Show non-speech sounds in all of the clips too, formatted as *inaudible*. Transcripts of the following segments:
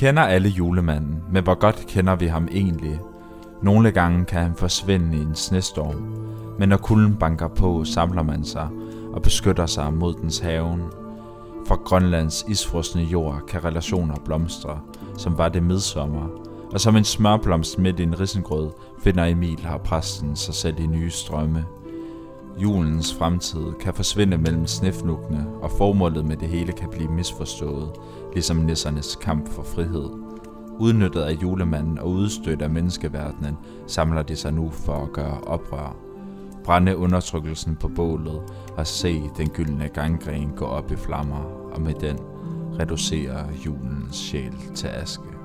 Kender alle julemanden, men hvor godt kender vi ham egentlig? Nogle gange kan han forsvinde i en snestorm, men når kulden banker på, samler man sig og beskytter sig mod dens haven. Fra Grønlands isfrosne jord kan relationer blomstre, som var det midsommer, og som en smørblomst midt i en risengrød finder Emil har præsten sig selv i nye strømme. Julens fremtid kan forsvinde mellem snefnukkene, og formålet med det hele kan blive misforstået, ligesom nissernes kamp for frihed. Udnyttet af julemanden og udstødt af menneskeverdenen, samler de sig nu for at gøre oprør. Brænde undertrykkelsen på bålet og se den gyldne ganggren gå op i flammer, og med den reducere julens sjæl til aske.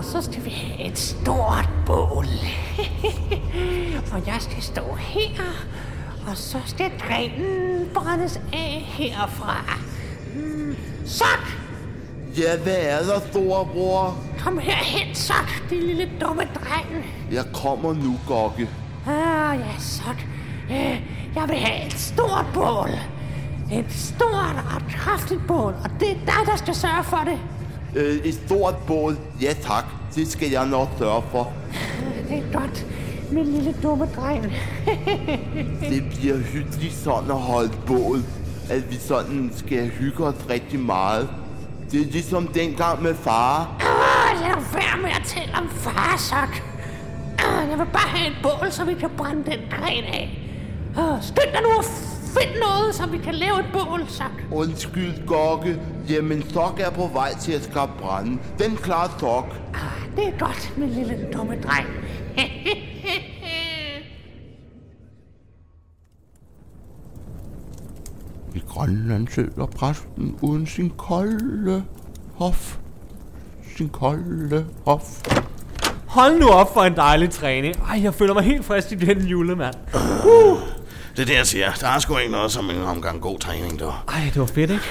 Og så skal vi have et stort bål. *laughs* og jeg skal stå her, og så skal grenen brændes af herfra. Mm, Sok! Ja, hvad er der, storebror? Kom herhen, Sok, din lille dumme dreng. Jeg kommer nu, Gokke. Ah, ja, Sok. Øh, Jeg vil have et stort bål. Et stort og kraftigt bål, og det er dig, der skal sørge for det. Øh, et stort bål. Ja, tak. Det skal jeg nok sørge for. *laughs* Det er godt, min lille dumme dreng. *laughs* Det bliver hyggeligt sådan at holde bål. At vi sådan skal hygge os rigtig meget. Det er ligesom dengang med far. Ah, lad være med at tale om far, Sok. Jeg vil bare have et bål, så vi kan brænde den gren af. Skynd dig nu og find noget, så vi kan lave et bål, Sok. Undskyld, Gokke. Jamen, Sok er på vej til at skabe brænde. Den klarer Sok. Ah, Det er godt, min lille dumme dreng. I Grønland sidder præsten uden sin kolde hof. Sin kolde hof. Hold nu op for en dejlig træning. Ej, jeg føler mig helt frisk i den julemand. Det er det, jeg siger. Der er sgu ikke noget som en omgang god træning, du. Ej, det var fedt, ikke?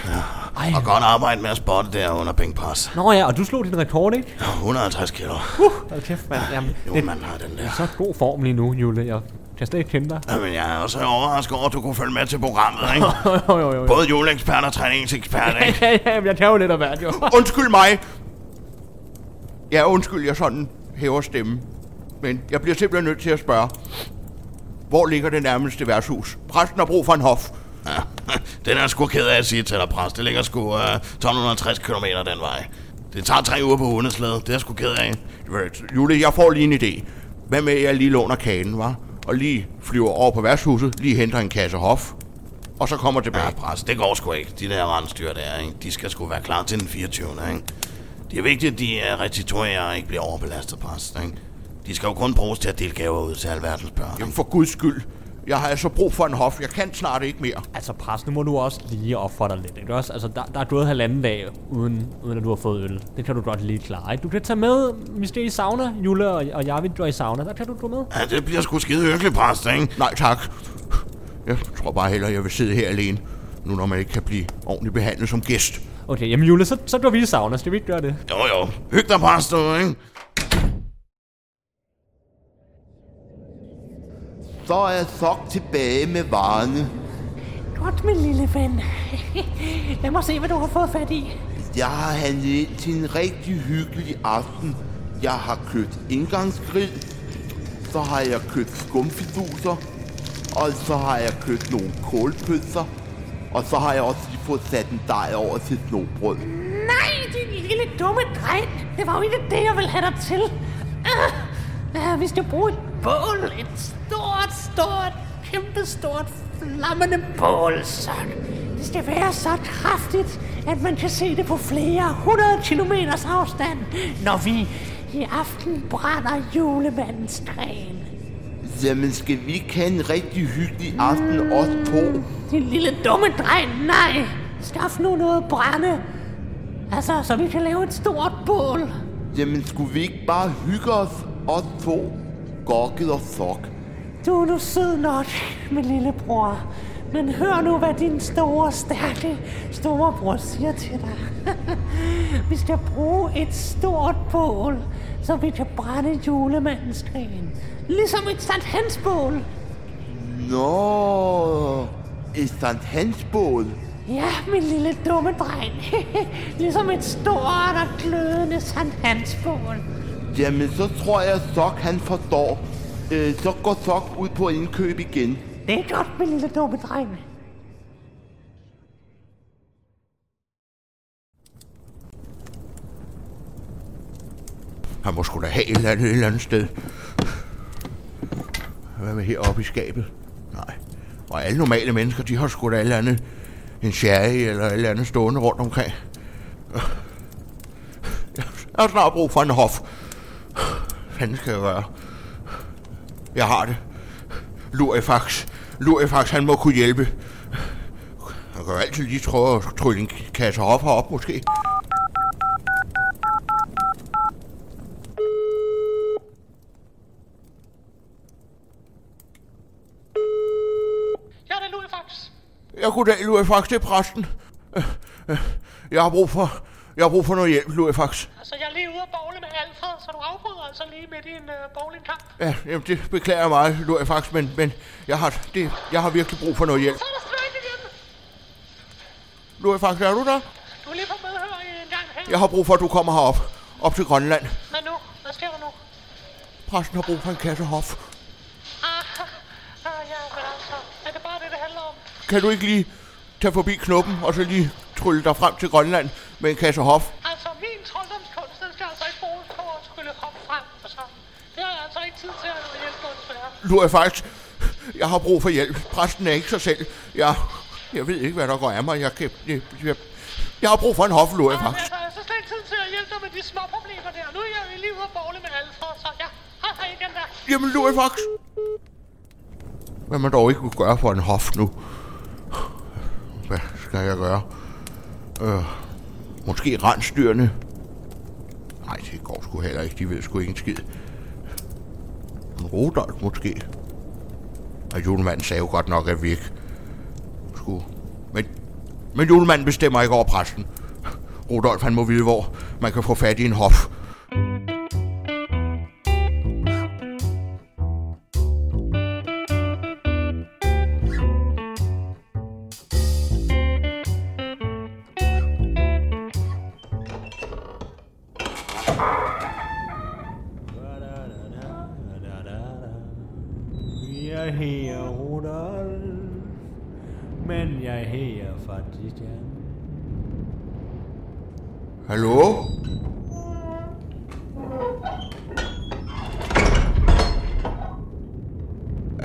Ej. Og godt arbejde med at spotte der under bænkpres. Nå ja, og du slog din rekord, ikke? 150 kilo. Uh, hold kæft, mand. Jamen, Jo, det man har den der. er så god form lige nu, Jule. Jeg kan slet ikke kende dig. Jamen, jeg er også overrasket over, at du kunne følge med til programmet, ikke? *laughs* jo, jo, jo. Både juleekspert og træningsekspert, *laughs* ikke? Ja, ja, men jeg kan jo lidt af hvert, jo. *laughs* Undskyld mig. Ja, undskyld, jeg sådan hæver stemmen. Men jeg bliver simpelthen nødt til at spørge. Hvor ligger det nærmeste værtshus? Præsten har brug for en hof. Ja, *laughs* den er sgu ked af at sige til dig, præst. Det ligger sgu uh, 1260 km den vej. Det tager tre uger på hundeslæde. Det er sgu ked af. Jule, jeg får lige en idé. Hvad med, at jeg lige låner kagen, var? Og lige flyver over på værtshuset, lige henter en kasse hof, og så kommer tilbage. Ja, præst, det går sgu ikke. De der rensdyr der, ikke? de skal sgu være klar til den 24. Ikke? Det er vigtigt, at de er restituerer og ikke bliver overbelastet, præst. Ikke? De skal jo kun bruges til at dele gaver ud til alverdens børn. Jamen for guds skyld. Jeg har altså brug for en hof. Jeg kan snart ikke mere. Altså, præst, nu må du også lige ofre dig lidt, ikke også? Altså, der, der er gået halvanden dag, uden, uden at du har fået øl. Det kan du godt lige klare, ikke? Du kan tage med, skal i sauna, Jule og, og jeg, vi drar i sauna. Der kan du gå med. Ja, det bliver sgu skide hyggeligt, præst, ikke? Nej, tak. Jeg tror bare hellere, jeg vil sidde her alene. Nu når man ikke kan blive ordentligt behandlet som gæst. Okay, jamen Jule, så, så går vi i sauna. Skal vi ikke gøre det? Jo, jo. Hyg dig, præst, du, ikke? Så er Sok tilbage med varerne. Godt, min lille ven. *laughs* Lad mig se, hvad du har fået fat i. Jeg har handlet ind til en rigtig hyggelig aften. Jeg har købt indgangsgrill, så har jeg købt skumfiduser, og så har jeg købt nogle kålpølser, og så har jeg også lige fået sat en dej over til snobrød. Nej, din lille dumme dreng. Det var jo ikke det, jeg ville have dig til. Ah, ah, vi skal bruge et bål. Et stort, stort, kæmpestort, flammende bål, så. Det skal være så kraftigt, at man kan se det på flere hundrede kilometers afstand, når vi i aften brænder julemandens gren. Jamen, skal vi ikke have en rigtig hyggelig aften, os to? Din lille dumme dreng, nej. Skaf nu noget brænde. Altså, så vi kan lave et stort bål. Jamen, skulle vi ikke bare hygge os, os to? Gokket og Sok. Du er nu sød nok, min lille bror. Men hør nu, hvad din store, stærke storebror siger til dig. *laughs* vi skal bruge et stort bål, så vi kan brænde julemandens gren. Ligesom et Sankt Hans bål. Nå, et Sankt Hans bål. Ja, min lille dumme dreng. *laughs* ligesom et stort og glødende Sankt Hansbål. Jamen, så tror jeg, Sok han forstår. Øh, så går Sok ud på indkøb igen. Det er godt, min lille dumme dreng. Han må sgu da have et eller andet, et eller andet sted. Hvad med heroppe i skabet? Nej. Og alle normale mennesker, de har sgu da et eller andet, en sherry eller et eller andet stående rundt omkring. Jeg har snart brug for en hof. Hvad fanden skal jeg gøre? Jeg har det. Lurifax. Lurifax, han må kunne hjælpe. Jeg kan jo altid lige prøve at trylle en kasse hof herop, måske. Ja, det er Lurifax. Det er præsten. Jeg har brug for, jeg har brug for noget hjælp, Lurifax. Altså, jeg er lige ude at bowle med Alfred, så du afbryder altså lige midt i en uh, bowlingkamp. Ja, jamen, det beklager jeg meget, Lurifax, men, men jeg, har, det, jeg har virkelig brug for noget hjælp. Så er der straight igen. Lurifax, er du der? Du er lige på medhør i en gang her. Jeg har brug for, at du kommer herop. Op til Grønland. Hvad nu? Hvad sker der nu? Præsten har brug for en kasse hof. Ah, ah, ja, men altså, er det bare det, det handler om? Kan du ikke lige tage forbi knuppen, og så lige trylle dig frem til Grønland med en kasse hof? Altså, min trolddomskunst, den skal altså ikke bruges på at skulle hoppe frem. Altså, det har jeg altså ikke tid til at hjælpe dig desværre. Lurifax, jeg har brug for hjælp. Præsten er ikke sig selv. Jeg, jeg ved ikke, hvad der går af mig. Jeg, kan, jeg, jeg, jeg har brug for en hof, Men Lurifax. altså, jeg har så slet ikke tid til at hjælpe dig med de små problemer der. Nu er jeg lige ude at bowle med Alfred, så ja, hej igen der. Jamen, Lurifax. Hvad man dog ikke kunne gøre for en hof nu? Hvad skal jeg gøre? Øh, måske rensdyrene? Nej, det går sgu heller ikke. De ved sgu ikke en skid. En Rudolf måske? Og julemanden sagde jo godt nok, at vi ikke skulle... Men, men julemanden bestemmer ikke over præsten. Rudolf, han må vide, hvor man kan få fat i en hof.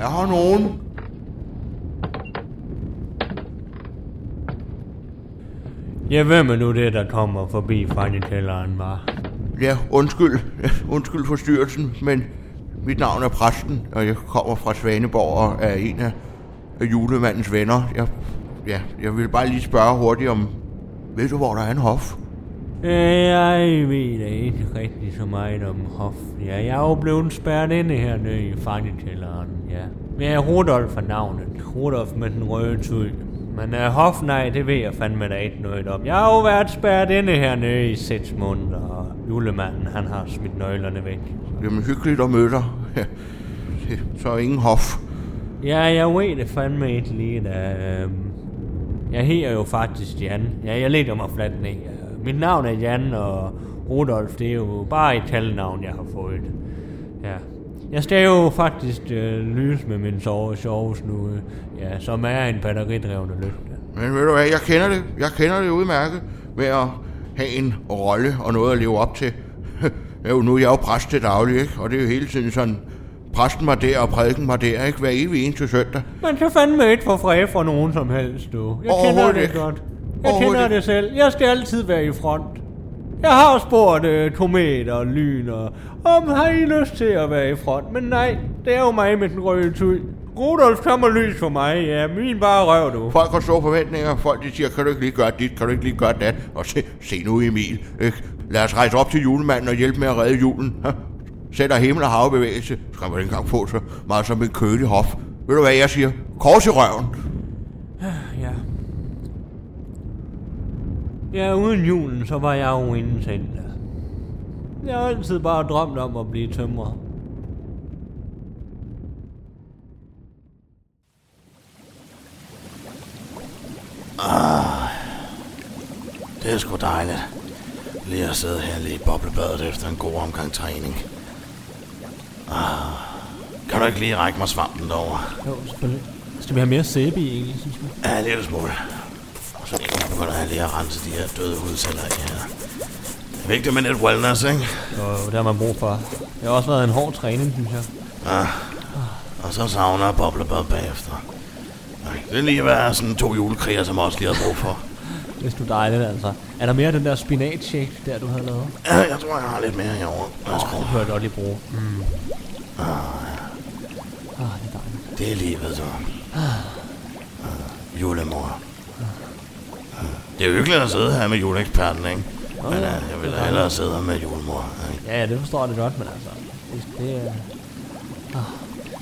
Er her nogen? Ja, hvem er nu det, der kommer forbi fangekælderen, var? Ja, undskyld. *laughs* Undskyld forstyrrelsen, men mit navn er præsten, og jeg kommer fra Svaneborg og er en af, af julemandens venner. Jeg, ja, jeg vil bare lige spørge hurtigt om, ved du, hvor der er en hof? Jeg ved da ikke rigtig så meget om hof. Ja, jeg er jo blevet spærret inde hernede i fangekælderen, ja. Men jeg er Rudolf for navnet. Rudolf med den røde tud. Men uh, hof, nej, det ved jeg fandme da ikke noget om. Jeg har jo været spærret inde hernede i seks måneder, og julemanden, han har smidt nøglerne væk. Jamen, hyggeligt at møde dig. Så ingen hof. Ja, jeg ved det fandme ikke lige da. øhm, Jeg hedder jo faktisk Jan. Ja, jeg lægger mig fladt ned. Mit navn er Jan, og Rudolf, det er jo bare et talnavn, jeg har fået. Ja. Jeg står jo faktisk øh, lys med min sove sovs nu, øh, ja, som er en batteridrevne lygte. Men ved du hvad, jeg kender det. Jeg kender det udmærket med at have en rolle og noget at leve op til. Jeg *laughs* er jo nu jeg er jo præst til daglig, ikke? Og det er jo hele tiden sådan, præsten var der, og prædiken var der, ikke? Hver evig eneste søndag. Man kan fandme ikke få fred for nogen som helst, du. Jeg kender det ikke. godt. Jeg kender det selv. Jeg skal altid være i front. Jeg har spurgt uh, kometer og lyn og om har I lyst til at være i front, men nej, det er jo mig med den røde tud. Rudolf kommer lys for mig, ja, min bare røv du. Folk har store forventninger. Folk de siger, kan du ikke lige gøre dit, kan du ikke lige gøre dat? Og se, se nu Emil, ikke? Lad os rejse op til julemanden og hjælpe med at redde julen. Ha? Sætter himmel og hav bevægelse. Så kan man ikke engang få så meget som en kølig hof. Ved du hvad jeg siger? Kors i røven. Ja, uden julen, så var jeg jo inden selv. Jeg har altid bare drømt om at blive tømrer. Ah, det er sgu dejligt. Lige at sidde her lige i boblebadet efter en god omgang træning. Ah, kan du ikke lige række mig svampen derovre? Jo, selvfølgelig. Skal vi have mere sæbe i egentlig, synes du? Ja, lidt smule. Så begynder jeg lige at rense de her døde hudceller i her. Det er vigtigt med lidt wellness, ikke? Jo, det har man brug for. Det har også været en hård træning, synes jeg. Ja. Og så savner jeg boblebad bagefter. Nej, Det er lige at være sådan to julekriger, som også lige har brug for. *laughs* Er sgu dejligt, altså. Er der mere af den der spinatshake, der du havde lavet? Ja, jeg tror, jeg har lidt mere herovre. Værsgo. Det kunne jeg godt lige bruge. Mm. Ah, det er dejligt. Det er livet, så. Julemor. Det er hyggeligt at sidde her med juleeksperten, ikke? Men uh, jeg vil da hellere sidde her med julemor. Ikke? Ja, ja, det forstår jeg det godt, men altså... Det, det er... Ah.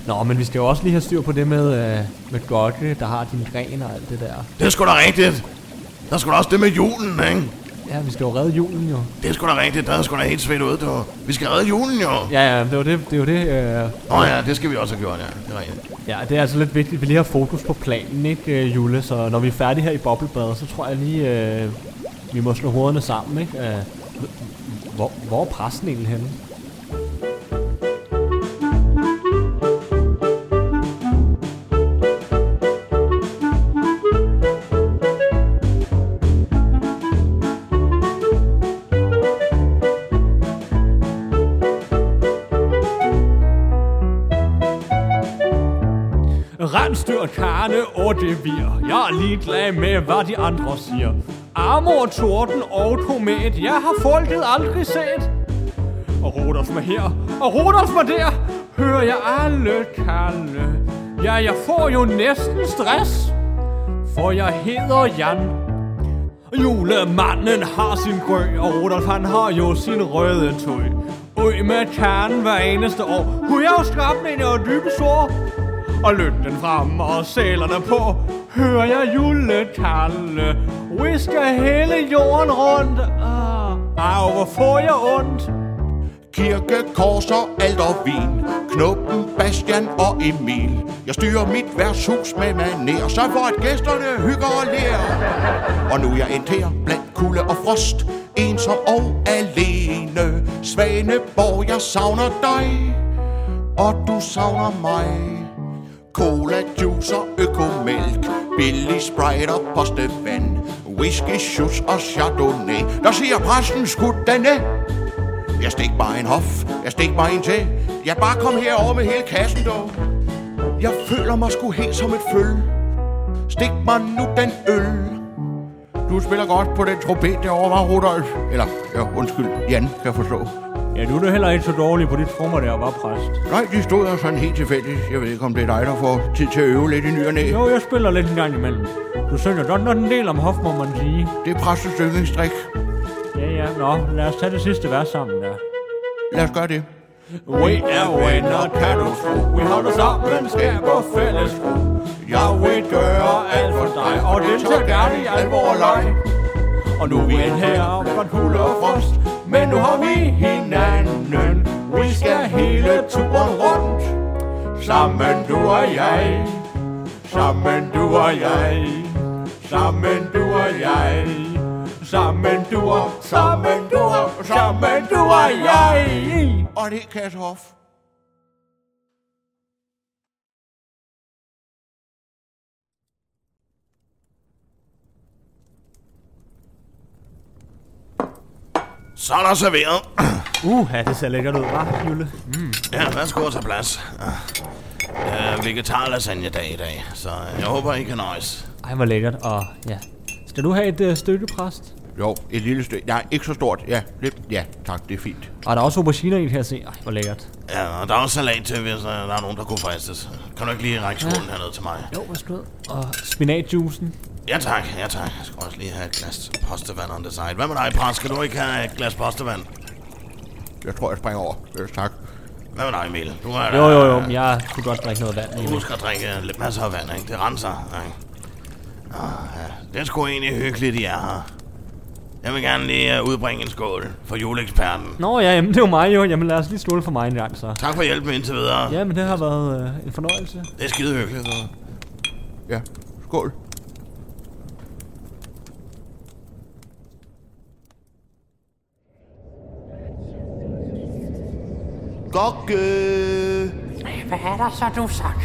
Nå, men vi skal jo også lige have styr på det med, øh, med Godke, der har din gren og alt det der. Det er sgu da rigtigt. Der er sgu da også det med julen, ikke? Ja, vi skal jo redde julen jo. Det er sgu da rigtigt. Der er sgu da helt svedt ud, du. Vi skal redde julen, jo. Ja, ja, det var det, det, var det øh, Nå ja, det skal vi også have gjort, ja. Det er rigtigt. Ja, det er altså lidt vigtigt, at vi lige har fokus på planen, ikke, øh, Jule? Så når vi er færdige her i boblebadet, så tror jeg lige, øh, vi må slå hovederne sammen, ikke? Øh, hvor, hvor er præsten egentlig henne? Rensdyr, karne og det vir. Jeg er ligeglad med, hvad de andre siger. Amor, torden og komet, jeg har folket aldrig set. Og Rudolf mig her, og Rudolf mig der, hører jeg alle kalde. Ja, jeg får jo næsten stress, for jeg hedder Jan. Julemanden har sin grø, og Rudolf han har jo sin røde tøj. Øj med kernen hver eneste år, kunne jeg jo skrabe og dybe sår. Og lønnen frem og sælerne på, hører jeg juletalle, whisker hele jorden rundt, ah, ah au, hvor får jeg ondt. Kirke, kors og alt og vin. Knuppen, Bastian og Emil. Jeg styrer mit værtshus med maner Så for at gæsterne hygger og lærer Og nu er jeg endt her blandt kulde og frost. Ensom og alene. Svaneborg, jeg savner dig. Og du savner mig. Cola, juice og økomælk Billig Sprite og postevand Whisky, shoes og chardonnay Der siger præsten skud den af jeg stik bare en hof, jeg stik bare en til. Jeg bare kom herover med hele kassen, dog. Jeg føler mig sgu helt som et føl. Stik mig nu den øl. Du spiller godt på den trompet derovre, var Rudolf. Eller, ja, undskyld, Jan, kan jeg forstå. Ja, du er da heller ikke så dårlig på dit trommer der, var præst. Nej, de stod der sådan helt tilfældigt. Jeg ved ikke, om det er dig, der får tid til at øve lidt i ny og næ. Jo, jeg spiller lidt en gang imellem. Du synger godt nok en del om hof, må man sige. Det er præstens yndlingsstrik. Ja, ja, nå, lad os tage det sidste vers sammen der. Lad os gøre det. We er venner, kan du tro. Vi holder sammen, skaber fælles ro. Jeg vil gøre alt for dig, og det tager gerne i alvor og leg. Og nu er vi en her fra kulde og frost, men nu har vi hinanden. Vi skal hele turen rundt. Sammen du og jeg. Sammen du og jeg. Sammen du og jeg. Sammen du og, sammen du og, sammen du og jeg. Og det er Kasse Så er der serveret. Uh, ja, det ser lækkert ud, hva', Jule? Ja, værsgo at tage plads. Uh, vegetar lasagne dag i dag, så jeg håber, I kan nøjes. Ej, hvor lækkert, og ja. Skal du have et uh, stykke præst? Jo, et lille stykke. Nej, ikke så stort. Ja, lidt. Ja, tak, det er fint. Og der er også auberginer i, kan jeg se. Ej, hvor lækkert. Ja, og der er også salat til, hvis uh, der er nogen, der kunne fristes. Kan du ikke lige række skålen herned til mig? Jo, værsgo. Og spinatjuicen. Ja tak, ja tak. Jeg skal også lige have et glas postevand on the side. Hvad med dig, Pras? Skal du ikke have et glas postevand? Jeg tror, jeg springer over. Øh, tak. Hvad med dig, Emil? Du er Jo, jo, jo, men jeg kunne godt drikke noget vand. Du husker at drikke lidt masser af vand, ikke? Det renser, ikke? Ah, ja. Det er sgu egentlig hyggeligt, I er her. Jeg vil gerne lige uh, udbringe en skål for juleeksperten. Nå ja, jamen, det er jo mig jo. Jamen lad os lige stole for mig en gang, så. Tak for hjælpen indtil videre. Ja, men det har været øh, en fornøjelse. Det er skide hyggeligt. Så. Ja, skål. Gokke! Hvad er der så, du sagt?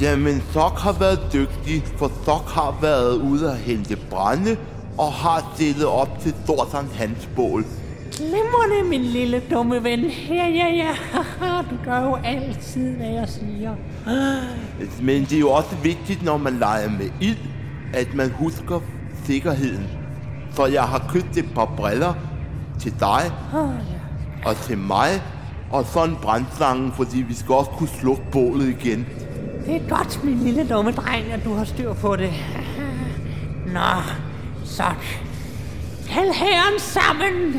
Jamen, Sok har været dygtig, for Sok har været ude at hente brænde, og har stillet op til Thorsan hans bål. Glimrende, min lille dumme ven. Ja, ja, ja. *laughs* du gør jo altid, hvad jeg siger. Men det er jo også vigtigt, når man leger med ild, at man husker sikkerheden. Så jeg har købt et par briller til dig og til mig, og så en brændslange, fordi vi skal også kunne slukke bålet igen. Det er godt, min lille dumme dreng, at du har styr på det. Nå, så. Kald herren sammen.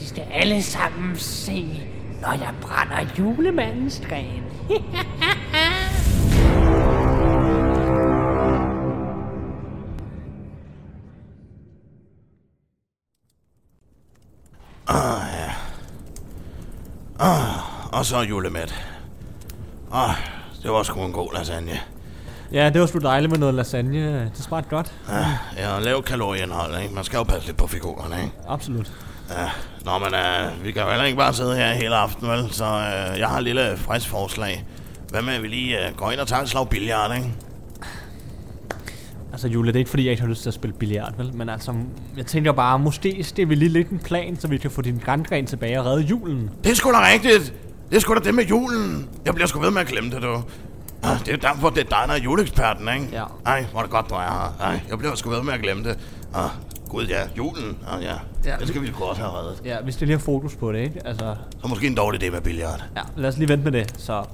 De skal alle sammen se, når jeg brænder julemandens gren. *laughs* Og så julemæt. Åh, det var sgu en god lasagne. Ja, det var sgu dejligt med noget lasagne. Det smagte godt. Ja, ja lav kalorieindhold, ikke? Man skal jo passe lidt på figurerne, ikke? Absolut. Ja, nå, men uh, vi kan jo heller ikke bare sidde her hele aften, vel? Så uh, jeg har et lille frisk forslag. Hvad med, at vi lige uh, går ind og tager et slag billard, ikke? Altså Jule, det er ikke fordi, jeg ikke har lyst til at spille billiard, vel? Men altså, jeg tænker bare, måske det vi lige lidt en plan, så vi kan få din grandgren tilbage og redde julen. Det er sgu da rigtigt. Det er sgu da det med julen. Jeg bliver sgu ved med at glemme det, du. Ah, Det er derfor, det er dig, der er juleeksperten, ikke? Ja. Ej, hvor er det godt, du er her. Ej, jeg bliver sgu ved med at glemme det. Ah, gud ja, julen. Ah, ja. Ja. Det skal vi sgu også have reddet. Ja, vi skal lige have fokus på det, ikke? Altså, Så måske en dårlig idé med billard. ja, lad os lige vente med det. Så,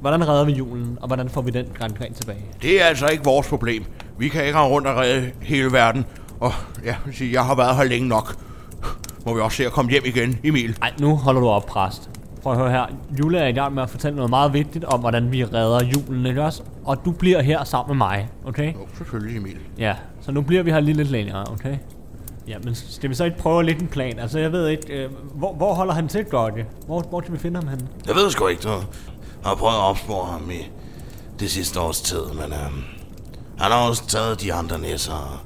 hvordan redder vi julen, og hvordan får vi den grandgren tilbage? Det er altså ikke vores problem. Vi kan ikke rende rundt og redde hele verden. Og ja, jeg har været her længe nok. Må vi også se at komme hjem igen, Emil. Nej, nu holder du op, præst. Prøv at høre her. Jule er i gang med at fortælle noget meget vigtigt om, hvordan vi redder julen, ikke også? Og du bliver her sammen med mig, okay? Jo, selvfølgelig, Emil. Ja, så nu bliver vi her lige lidt længere, okay? Ja, men skal vi så ikke prøve lidt en plan? Altså, jeg ved ikke, øh, hvor, hvor holder han til, Gordy? Hvor, hvor kan vi finde ham henne? Jeg ved sgu ikke, du. Jeg har prøvet at opspore ham i det sidste års tid, men øhm, han har også taget de andre næsser.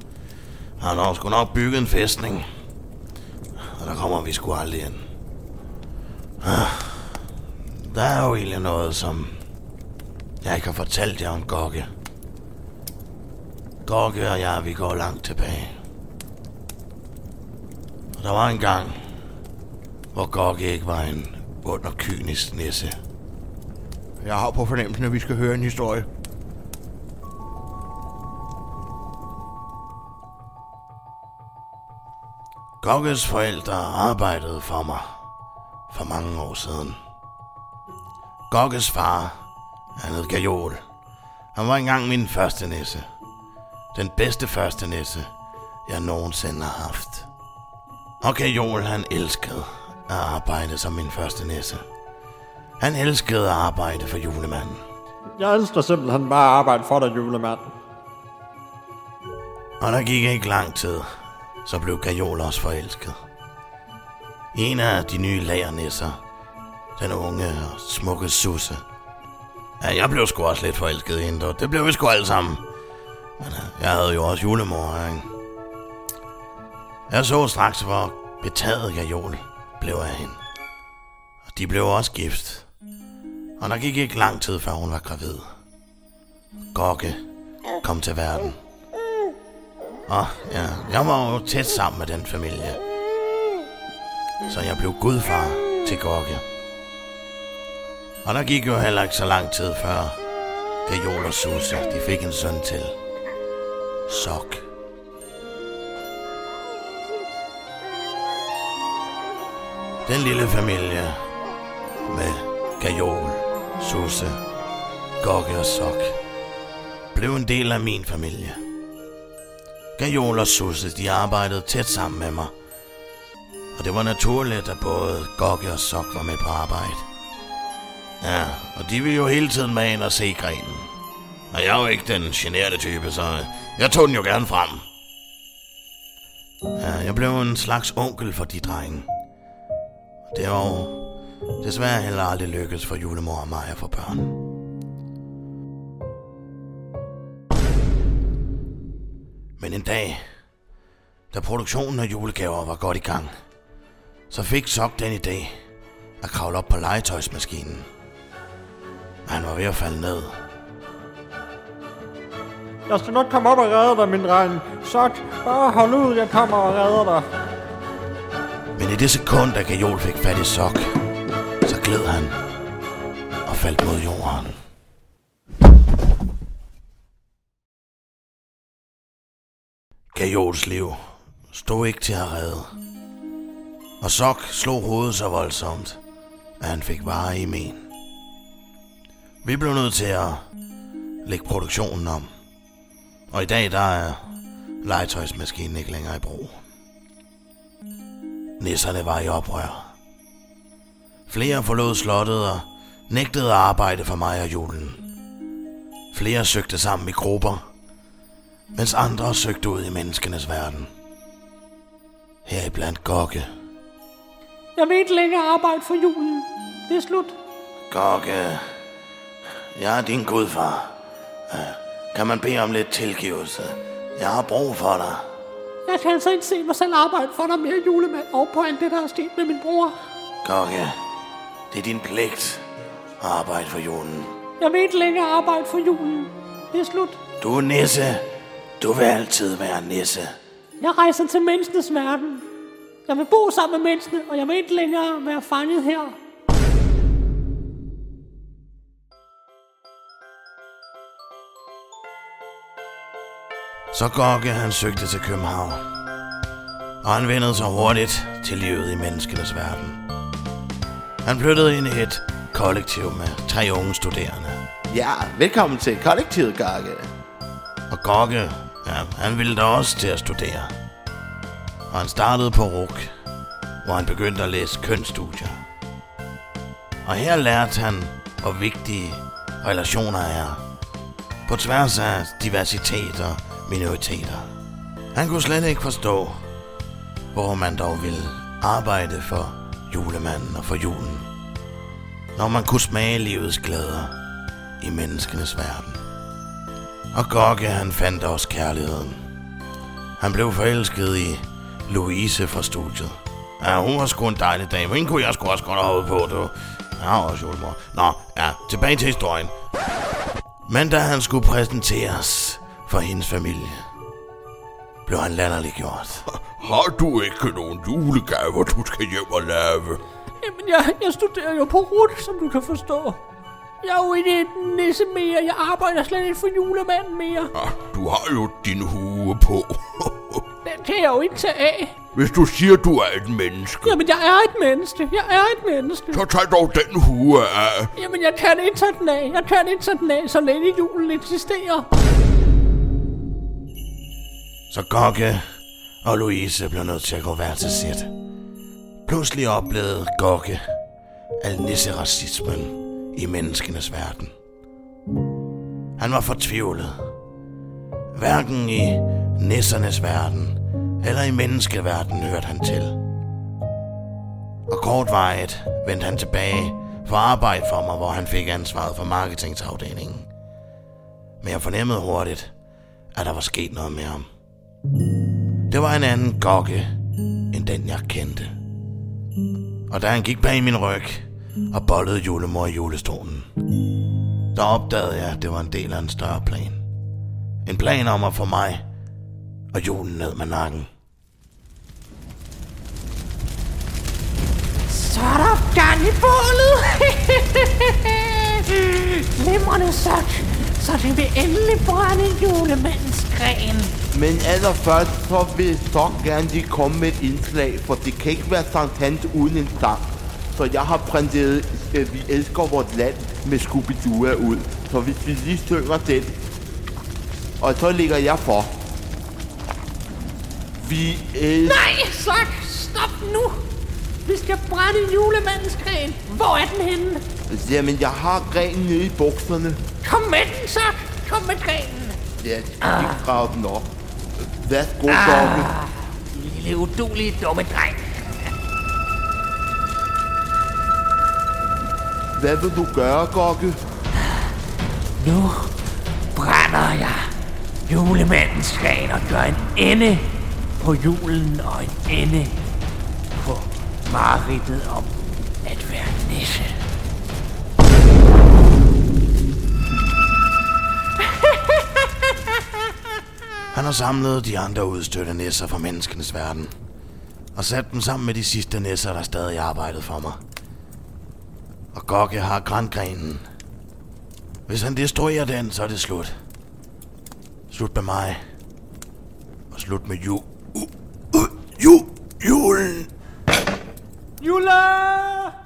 Han har sgu nok bygget en fæstning. Og der kommer vi sgu aldrig ind. Der er jo egentlig noget, som jeg ikke har fortalt jer om Gokke. Gokke og jeg, vi går langt tilbage. Og der var en gang, hvor Gokke ikke var en ond og kynisk nisse. Jeg har på fornemmelsen, at vi skal høre en historie. Gokkes forældre arbejdede for mig for mange år siden. Gokkes far, han hed Gajol. Han var engang min første nisse. Den bedste første nisse, jeg nogensinde har haft. Og Gajol, han elskede at arbejde som min første nisse. Han elskede at arbejde for julemanden. Jeg elsker simpelthen bare at arbejde for dig, julemand. Og der gik ikke lang tid, så blev Gajol også forelsket. En af de nye lagernæsser. den unge og smukke Susse. Ja, jeg blev sgu også lidt forelsket i hende, og det blev vi sgu alle sammen. Men øh, jeg havde jo også julemor, ikke? Jeg så straks, hvor betaget Gajol blev af hende. Og de blev også gift. Og der gik ikke lang tid, før hun var gravid. Gokke kom til verden. Og ja, jeg var jo tæt sammen med den familie. Så jeg blev gudfar til Gorge. Og der gik jo heller ikke så lang tid før Gajol og Susa, de fik en søn til. Sok. Den lille familie med Kajol, Susse, Gokke og Sok blev en del af min familie. Kajol og Susse, de arbejdede tæt sammen med mig. Og det var naturligt, at både Gokke og Sok var med på arbejde. Ja, og de ville jo hele tiden med ind og se grenen. Og jeg er jo ikke den generede type, så jeg tog den jo gerne frem. Ja, jeg blev en slags onkel for de drenge. Og det var jo desværre heller aldrig lykkedes for julemor og mig at få børn. Men en dag, da produktionen af julegaver var godt i gang, så fik Sok den idé, at kravle op på legetøjsmaskinen. Men han var ved at falde ned. Jeg skal nok komme op og redde dig, min dreng. Så bare hold ud, jeg kommer og redder dig. Men i det sekund, da Gajol fik fat i sok, så gled han og faldt mod jorden. Gajols liv stod ikke til at redde. Og Sok slog hovedet så voldsomt, at han fik vare i men. Vi blev nødt til at lægge produktionen om. Og i dag der er legetøjsmaskinen ikke længere i brug. Nisserne var i oprør. Flere forlod slottet og nægtede at arbejde for mig og julen. Flere søgte sammen i grupper, mens andre søgte ud i menneskenes verden. Heriblandt Gokke. Jeg vil ikke længere arbejde for julen. Det er slut. Gokke, jeg er din gudfar. Kan man bede om lidt tilgivelse? Jeg har brug for dig. Jeg kan altså ikke se mig selv arbejde for dig mere, julemand, og på alt det, der er sket med min bror. Gokke, det er din pligt at arbejde for julen. Jeg vil ikke længere arbejde for julen. Det er slut. Du er nisse. Du vil altid være nisse. Jeg rejser til menneskenes verden. Jeg vil bo sammen med menneskene, og jeg vil ikke længere være fanget her. Så Gokke han søgte til København. Og han vendte sig hurtigt til livet i menneskenes verden. Han flyttede ind i et kollektiv med tre unge studerende. Ja, velkommen til kollektivet, Garke. Og Gokke, ja, han ville da også til at studere. Og han startede på RUK, hvor han begyndte at læse kønsstudier. Og her lærte han, hvor vigtige relationer er, på tværs af diversitet og minoriteter. Han kunne slet ikke forstå, hvor man dog ville arbejde for julemanden og for julen, når man kunne smage livets glæder i menneskenes verden. Og Gokke, han fandt også kærligheden. Han blev forelsket i Louise fra studiet. Ja, hun var sgu en dejlig dame. Hende kunne jeg sgu også godt have hovedet på, du. Ja, også julemor. Nå, ja, tilbage til historien. Men da han skulle præsenteres for hendes familie, blev han latterliggjort. Har du ikke nogen julegaver, du skal hjem og lave? Jamen, jeg, jeg studerer jo på RUT, som du kan forstå. Jeg er jo ikke et nisse mere. Jeg arbejder slet ikke for julemanden mere. Ah, du har jo din hue på. Den kan jeg jo ikke tage af. Hvis du siger, du er et menneske, Jamen, jeg er et menneske. Jeg er et menneske. så tag dog den hue af. Jamen, jeg kan ikke tage den af. Jeg kan ikke tage den af, så længe julen eksisterer. Så Gokke og Louise blev nødt til at gå hver til sit. Pludselig oplevede Gokke al nisseracismen i menneskenes verden. Han var fortvivlet. Hverken i nissernes verden eller i menneskeverdenen hørte han til. Og kortvarigt vendte han tilbage for arbejde for mig, hvor han fik ansvaret for marketingsafdelingen. Men jeg fornemmede hurtigt, at der var sket noget med ham. Det var en anden gokke, end den jeg kendte. Og da han gik bag min ryg og bollede julemor i julestolen, der opdagede jeg, at det var en del af en større plan. En plan om at få mig og julen ned med nakken. Så er der gang i bålet. *laughs* Glimrende sok. Så det vil endelig brænde julemandens gren. Men allerførst så vil så gerne lige komme med et indslag, for det kan ikke være Sankt Hans uden en sang. Så jeg har printet øh, Vi elsker vort land med Scooby-Doo ud. Så hvis vi lige synger den, og så ligger jeg for. Vi elsker... Nej, sok. Stop nu. Vi skal brænde julemandens gren. Hvor er den henne? Jamen, jeg har grenen nede i bukserne. Kom med den, sok. Kom med grenen. Ja, jeg skal ikke grave den op. Værsgo, Dorte. Lille udulige dumme dreng. Hvad vil du gøre, Gokke? Nu brænder jeg julemandens gren og gør en ende på julen og en ende på mareridtet om at være nisse. *laughs* Han har samlet de andre udstødte nisser fra menneskenes verden. Og sat dem sammen med de sidste nisser, der stadig arbejdede for mig. Og Gokke har grængrenen. Hvis han destruerer den, så er det slut. Slut med mig. Og slut med jul. Uh, uh, ju... Julen! Jula!